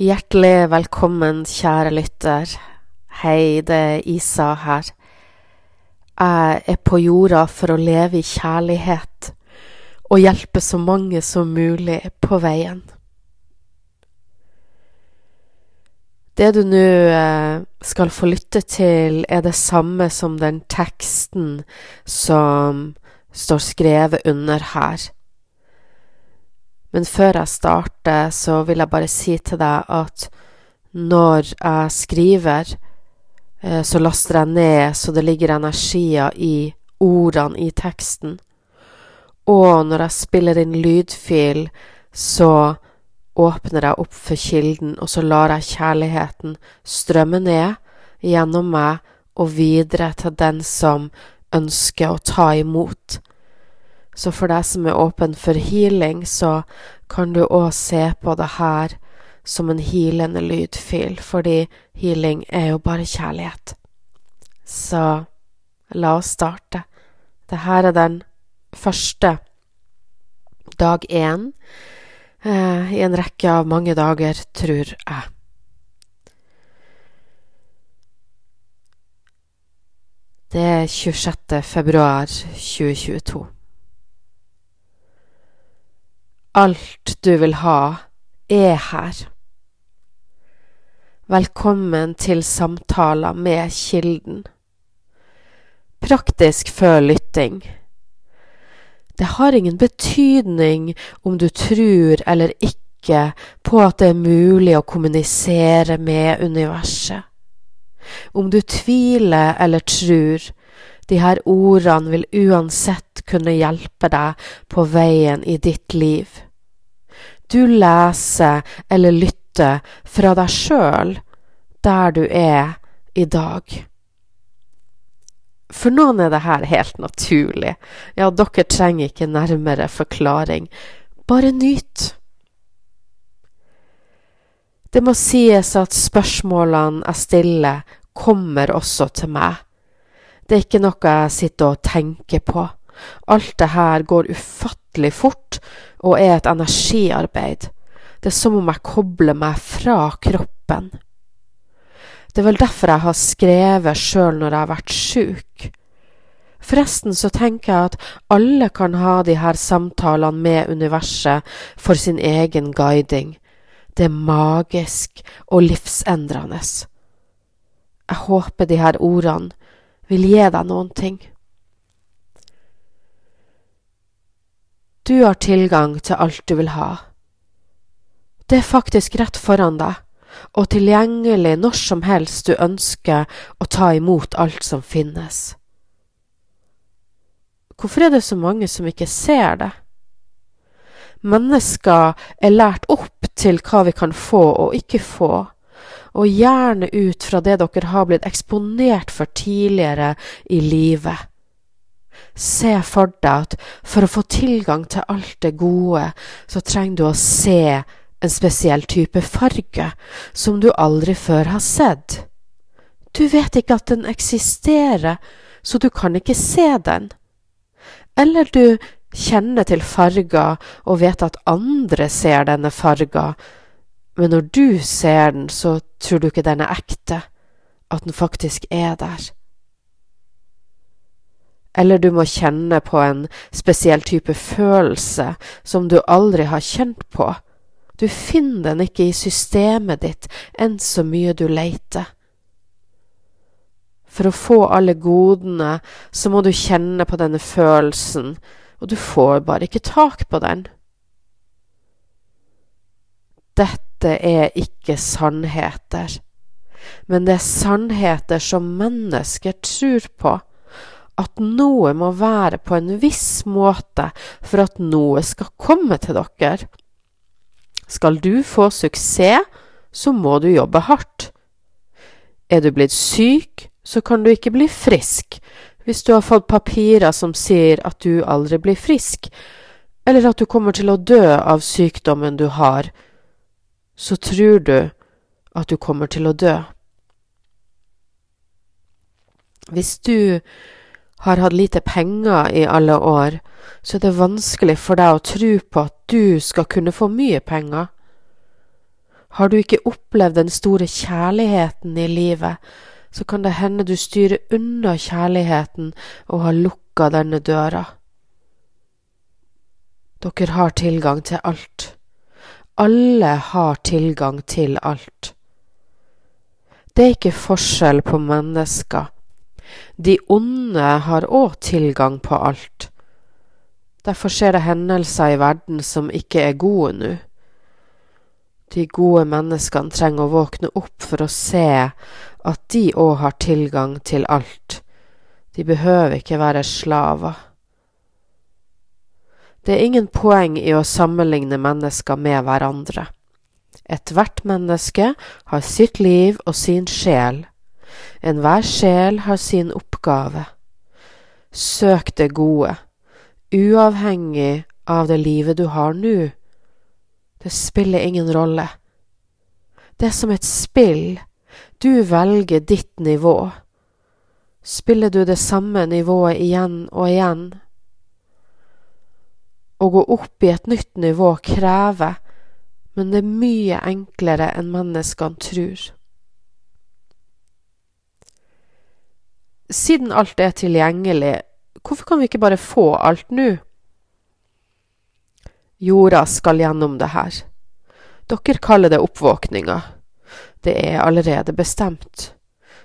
Hjertelig velkommen, kjære lytter. Hei, det er Isa her. Jeg er på jorda for å leve i kjærlighet og hjelpe så mange som mulig på veien. Det du nå eh, skal få lytte til, er det samme som den teksten som står skrevet under her. Men før jeg starter, så vil jeg bare si til deg at når jeg skriver, eh, så laster jeg ned så det ligger energier i ordene i teksten. Og når jeg spiller inn lydfil, så åpner jeg opp for kilden, og så lar jeg kjærligheten strømme ned gjennom meg og videre til den som ønsker å ta imot. Så for deg som er åpen for healing, så kan du òg se på det her som en healende lydfil, fordi healing er jo bare kjærlighet. Så la oss starte. Det her er den første dag én eh, i en rekke av mange dager, tror jeg. Det er 26. februar 2022. Alt du vil ha, er her. Velkommen til samtaler med Kilden. Praktisk før lytting. Det har ingen betydning om du tror eller ikke på at det er mulig å kommunisere med universet. Om du tviler eller tror, de her ordene vil uansett kunne hjelpe deg på veien i ditt liv. Du leser eller lytter fra deg sjøl, der du er i dag. For noen er det her helt naturlig, ja, dere trenger ikke nærmere forklaring, bare nyt. Det må sies at spørsmålene jeg stiller, kommer også til meg det er ikke noe jeg sitter og tenker på. Alt det her går ufattelig fort og er et energiarbeid. Det er som om jeg kobler meg fra kroppen. Det er vel derfor jeg har skrevet sjøl når jeg har vært sjuk. Forresten så tenker jeg at alle kan ha de her samtalene med universet for sin egen guiding. Det er magisk og livsendrende. Jeg håper de her ordene vil gi deg noen ting. Du har tilgang til alt du vil ha. Det er faktisk rett foran deg, og tilgjengelig når som helst du ønsker å ta imot alt som finnes. Hvorfor er det så mange som ikke ser det? Mennesker er lært opp til hva vi kan få og ikke få, og gjerne ut fra det dere har blitt eksponert for tidligere i livet. Se for deg at for å få tilgang til alt det gode, så trenger du å se en spesiell type farge som du aldri før har sett. Du vet ikke at den eksisterer, så du kan ikke se den. Eller du kjenner til farger og vet at andre ser denne farga, men når du ser den, så tror du ikke den er ekte, at den faktisk er der. Eller du må kjenne på en spesiell type følelse som du aldri har kjent på. Du finner den ikke i systemet ditt, enn så mye du leiter. For å få alle godene, så må du kjenne på denne følelsen, og du får bare ikke tak på den. Dette dette er ikke sannheter, men det er sannheter som mennesker tror på. At noe må være på en viss måte for at noe skal komme til dere. Skal du få suksess, så må du jobbe hardt. Er du blitt syk, så kan du ikke bli frisk hvis du har fått papirer som sier at du aldri blir frisk, eller at du kommer til å dø av sykdommen du har, så tror du at du kommer til å dø. Hvis du har hatt lite penger i alle år, så er det vanskelig for deg å tro på at du skal kunne få mye penger. Har du ikke opplevd den store kjærligheten i livet, så kan det hende du styrer unna kjærligheten og har lukka denne døra. Dere har tilgang til alt. Alle har tilgang til alt. Det er ikke forskjell på mennesker. De onde har òg tilgang på alt. Derfor skjer det hendelser i verden som ikke er gode nå. De gode menneskene trenger å våkne opp for å se at de òg har tilgang til alt. De behøver ikke være slaver. Det er ingen poeng i å sammenligne mennesker med hverandre. Ethvert menneske har sitt liv og sin sjel. Enhver sjel har sin oppgave. Søk det gode, uavhengig av det livet du har nå. Det spiller ingen rolle. Det er som et spill. Du velger ditt nivå. Spiller du det samme nivået igjen og igjen? Å gå opp i et nytt nivå krever, men det er mye enklere enn menneskene tror. Siden alt er tilgjengelig, hvorfor kan vi ikke bare få alt nå? Jorda skal gjennom det her. Dere kaller det oppvåkninga. Det er allerede bestemt.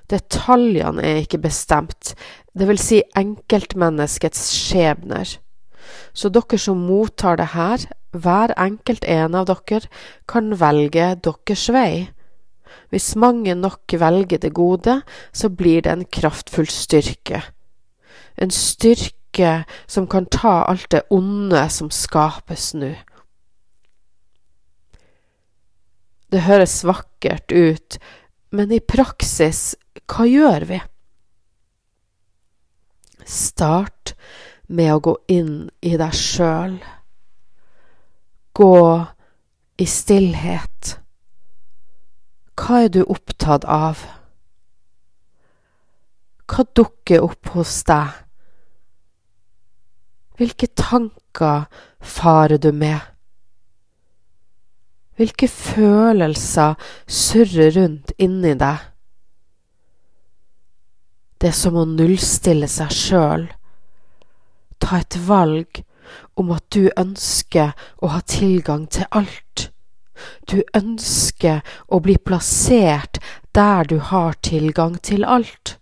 Detaljene er ikke bestemt, det vil si enkeltmenneskets skjebner. Så dere som mottar det her, hver enkelt en av dere, kan velge deres vei. Hvis mange nok velger det gode, så blir det en kraftfull styrke. En styrke som kan ta alt det onde som skapes nå. Det høres vakkert ut, men i praksis, hva gjør vi? Start med å gå inn i deg sjøl. Gå i stillhet. Hva er du opptatt av? Hva dukker opp hos deg? Hvilke tanker farer du med? Hvilke følelser surrer rundt inni deg? Det er som å nullstille seg sjøl. Ta et valg om at du ønsker å ha tilgang til alt. Du ønsker å bli plassert der du har tilgang til alt.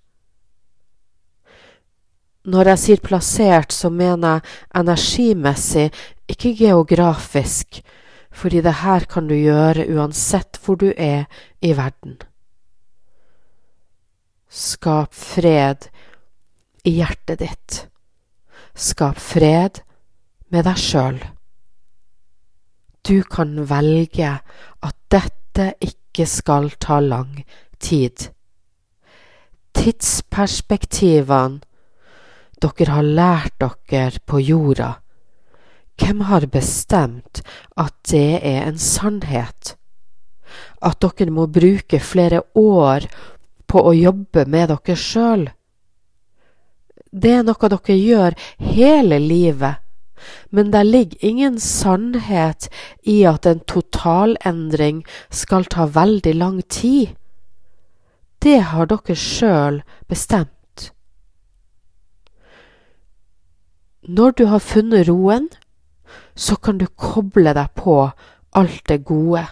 Når jeg sier plassert, så mener jeg energimessig, ikke geografisk, fordi det her kan du gjøre uansett hvor du er i verden. Skap fred i hjertet ditt. Skap fred med deg sjøl. Du kan velge at dette ikke skal ta lang tid. Tidsperspektivene dere har lært dere på jorda. Hvem har bestemt at det er en sannhet? At dere må bruke flere år på å jobbe med dere sjøl? Det er noe dere gjør hele livet, men det ligger ingen sannhet i at en totalendring skal ta veldig lang tid. Det har dere sjøl bestemt. Når du har funnet roen, så kan du koble deg på alt det gode.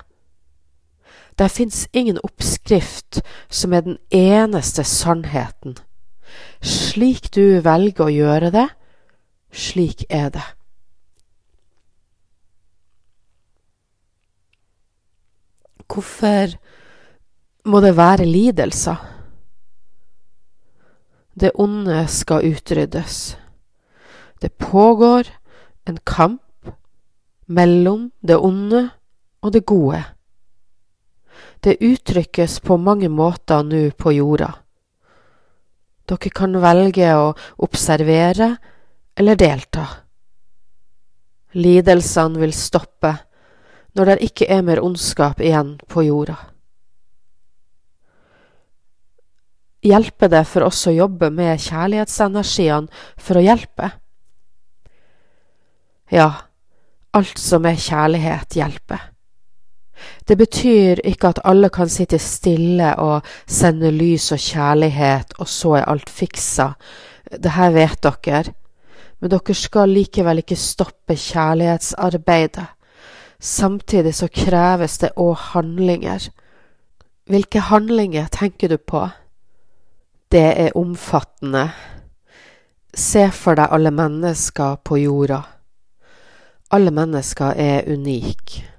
Der fins ingen oppskrift som er den eneste sannheten. Slik du velger å gjøre det, slik er det. Hvorfor må det være lidelser? Det onde skal utryddes. Det pågår en kamp mellom det onde og det gode. Det uttrykkes på mange måter nå på jorda. Dere kan velge å observere eller delta. Lidelsene vil stoppe når det ikke er mer ondskap igjen på jorda. Hjelper det for oss å jobbe med kjærlighetsenergiene for å hjelpe? Ja, alt som er kjærlighet, hjelper. Det betyr ikke at alle kan sitte stille og sende lys og kjærlighet, og så er alt fiksa. Det her vet dere. Men dere skal likevel ikke stoppe kjærlighetsarbeidet. Samtidig så kreves det òg handlinger. Hvilke handlinger tenker du på? Det er omfattende. Se for deg alle mennesker på jorda. Alle mennesker er unike.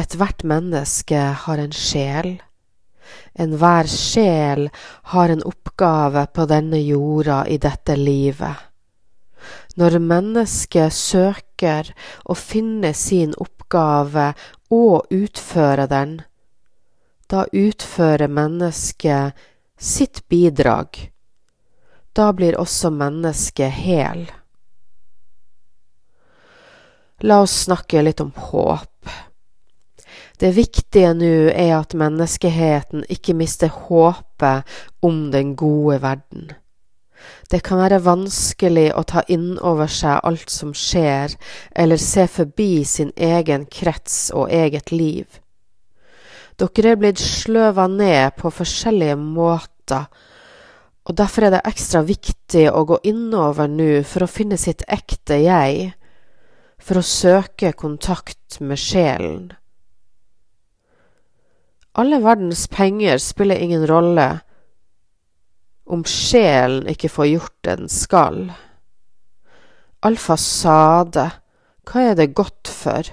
Ethvert menneske har en sjel. Enhver sjel har en oppgave på denne jorda i dette livet. Når mennesket søker å finne sin oppgave og utføre den, da utfører mennesket sitt bidrag. Da blir også mennesket hel. La oss snakke litt om håp. Det viktige nå er at menneskeheten ikke mister håpet om den gode verden. Det kan være vanskelig å ta inn over seg alt som skjer, eller se forbi sin egen krets og eget liv. Dere er blitt sløva ned på forskjellige måter, og derfor er det ekstra viktig å gå innover nå for å finne sitt ekte jeg, for å søke kontakt med sjelen. Alle verdens penger spiller ingen rolle om sjelen ikke får gjort det den skal. All fasade, hva er det godt for?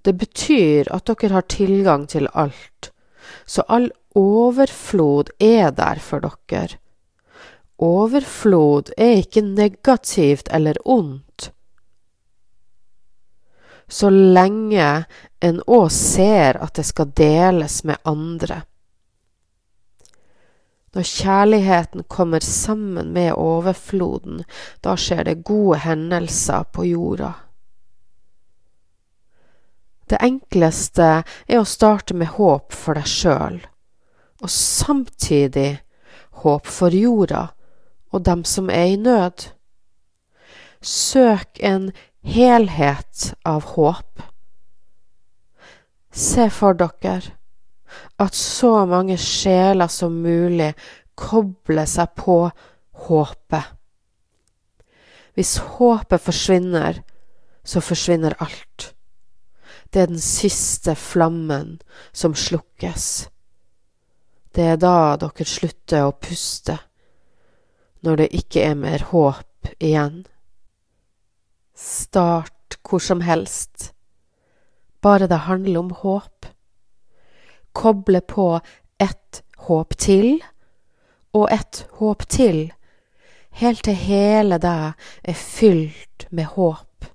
Det betyr at dere har tilgang til alt, så all overflod er der for dere. Overflod er ikke negativt eller ondt så lenge en òg ser at det skal deles med andre. Når kjærligheten kommer sammen med overfloden, da skjer det gode hendelser på jorda. Det enkleste er å starte med håp for deg sjøl, og samtidig håp for jorda og dem som er i nød. Søk en helhet av håp. Se for dere at så mange sjeler som mulig kobler seg på håpet. Hvis håpet forsvinner, så forsvinner alt. Det er den siste flammen som slukkes. Det er da dere slutter å puste, når det ikke er mer håp igjen. Start hvor som helst, bare det handler om håp. Koble på ett håp til og ett håp til, helt til hele deg er fylt med håp.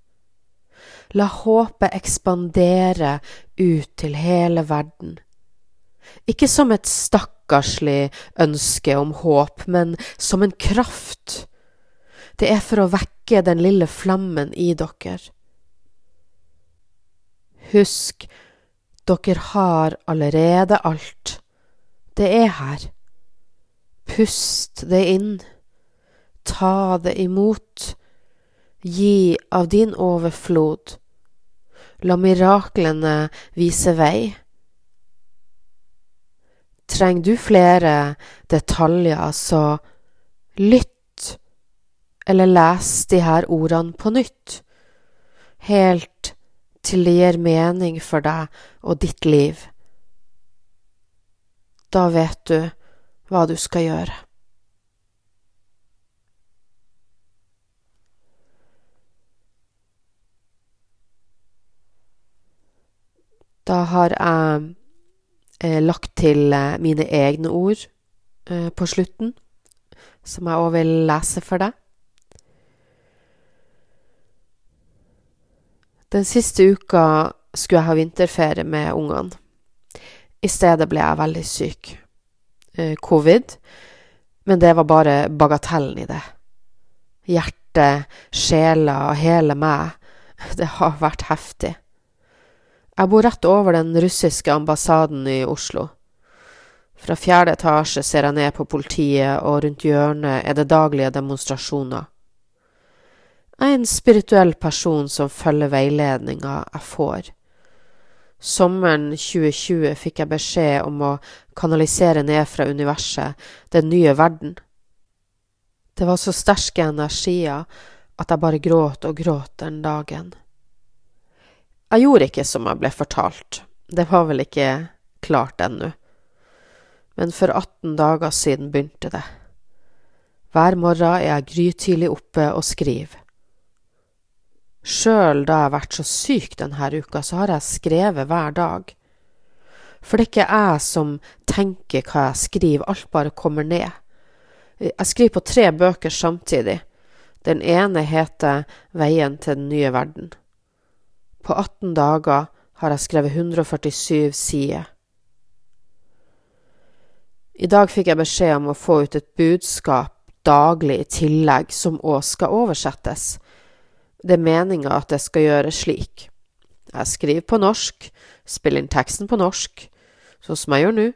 La håpet ekspandere ut til hele verden. Ikke som et stakkarslig ønske om håp, men som en kraft det er for å vekke den lille flammen i dere. Husk, dere har allerede alt. Det er her. Pust det inn. Ta det imot. Gi av din overflod. La miraklene vise vei. Trenger du flere detaljer, så lytt eller lese de her ordene på nytt, helt til det gir mening for deg og ditt liv. Da vet du hva du skal gjøre. Da har jeg eh, lagt til eh, mine egne ord eh, på slutten, som jeg òg vil lese for deg. Den siste uka skulle jeg ha vinterferie med ungene. I stedet ble jeg veldig syk. Eh, covid. Men det var bare bagatellen i det. Hjertet, sjela og hele meg. Det har vært heftig. Jeg bor rett over den russiske ambassaden i Oslo. Fra fjerde etasje ser jeg ned på politiet, og rundt hjørnet er det daglige demonstrasjoner. Jeg er en spirituell person som følger veiledninga jeg får. Sommeren 2020 fikk jeg beskjed om å kanalisere ned fra universet den nye verden. Det var så sterke energier at jeg bare gråt og gråt den dagen. Jeg gjorde ikke som jeg ble fortalt, det var vel ikke klart ennå, men for 18 dager siden begynte det. Hver morgen er jeg grytidlig oppe og skriver. Sjøl da jeg har vært så syk denne uka, så har jeg skrevet hver dag. For det er ikke jeg som tenker hva jeg skriver, alt bare kommer ned. Jeg skriver på tre bøker samtidig. Den ene heter Veien til den nye verden. På 18 dager har jeg skrevet 147 sider. I dag fikk jeg beskjed om å få ut et budskap daglig i tillegg, som òg skal oversettes. Det er meninga at det skal gjøres slik. Jeg skriver på norsk, spiller inn teksten på norsk, sånn som jeg gjør nå,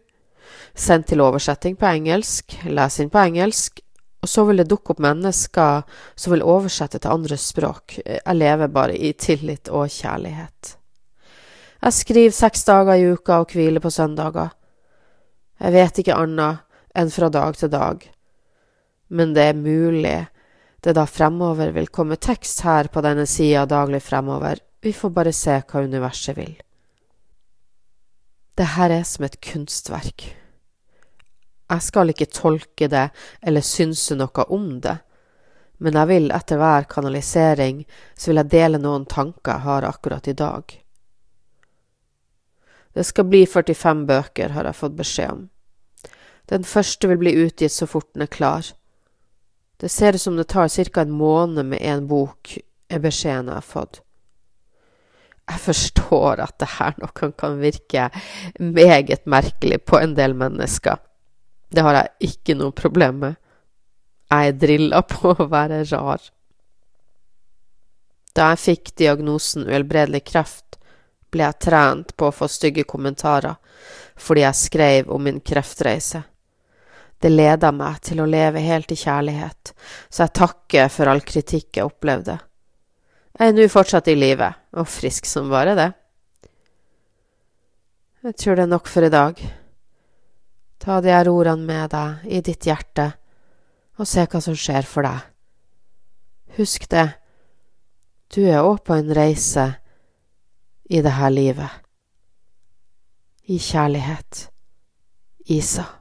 send til oversetting på engelsk, les inn på engelsk, og så vil det dukke opp mennesker som vil oversette til andre språk. Jeg lever bare i tillit og kjærlighet. Jeg skriver seks dager i uka og hviler på søndager. Jeg vet ikke annet enn fra dag til dag, men det er mulig det da fremover vil komme tekst her på denne sida daglig fremover, vi får bare se hva universet vil. Det her er som et kunstverk. Jeg skal ikke tolke det eller synse noe om det, men jeg vil etter hver kanalisering så vil jeg dele noen tanker jeg har akkurat i dag. Det skal bli 45 bøker, har jeg fått beskjed om. Den første vil bli utgitt så fort den er klar. Det ser ut som det tar ca. en måned med en bok, er beskjeden jeg har fått. Jeg forstår at det her nok kan virke meget merkelig på en del mennesker. Det har jeg ikke noe problem med. Jeg er drilla på å være rar. Da jeg fikk diagnosen uhelbredelig kreft, ble jeg trent på å få stygge kommentarer fordi jeg skrev om min kreftreise. Det leda meg til å leve helt i kjærlighet, så jeg takker for all kritikk jeg opplevde. Jeg er nå fortsatt i live, og frisk som bare det. Jeg tror det er nok for i dag. Ta de her ordene med deg i ditt hjerte, og se hva som skjer for deg. Husk det, du er òg på en reise i det her livet. I kjærlighet. Isa.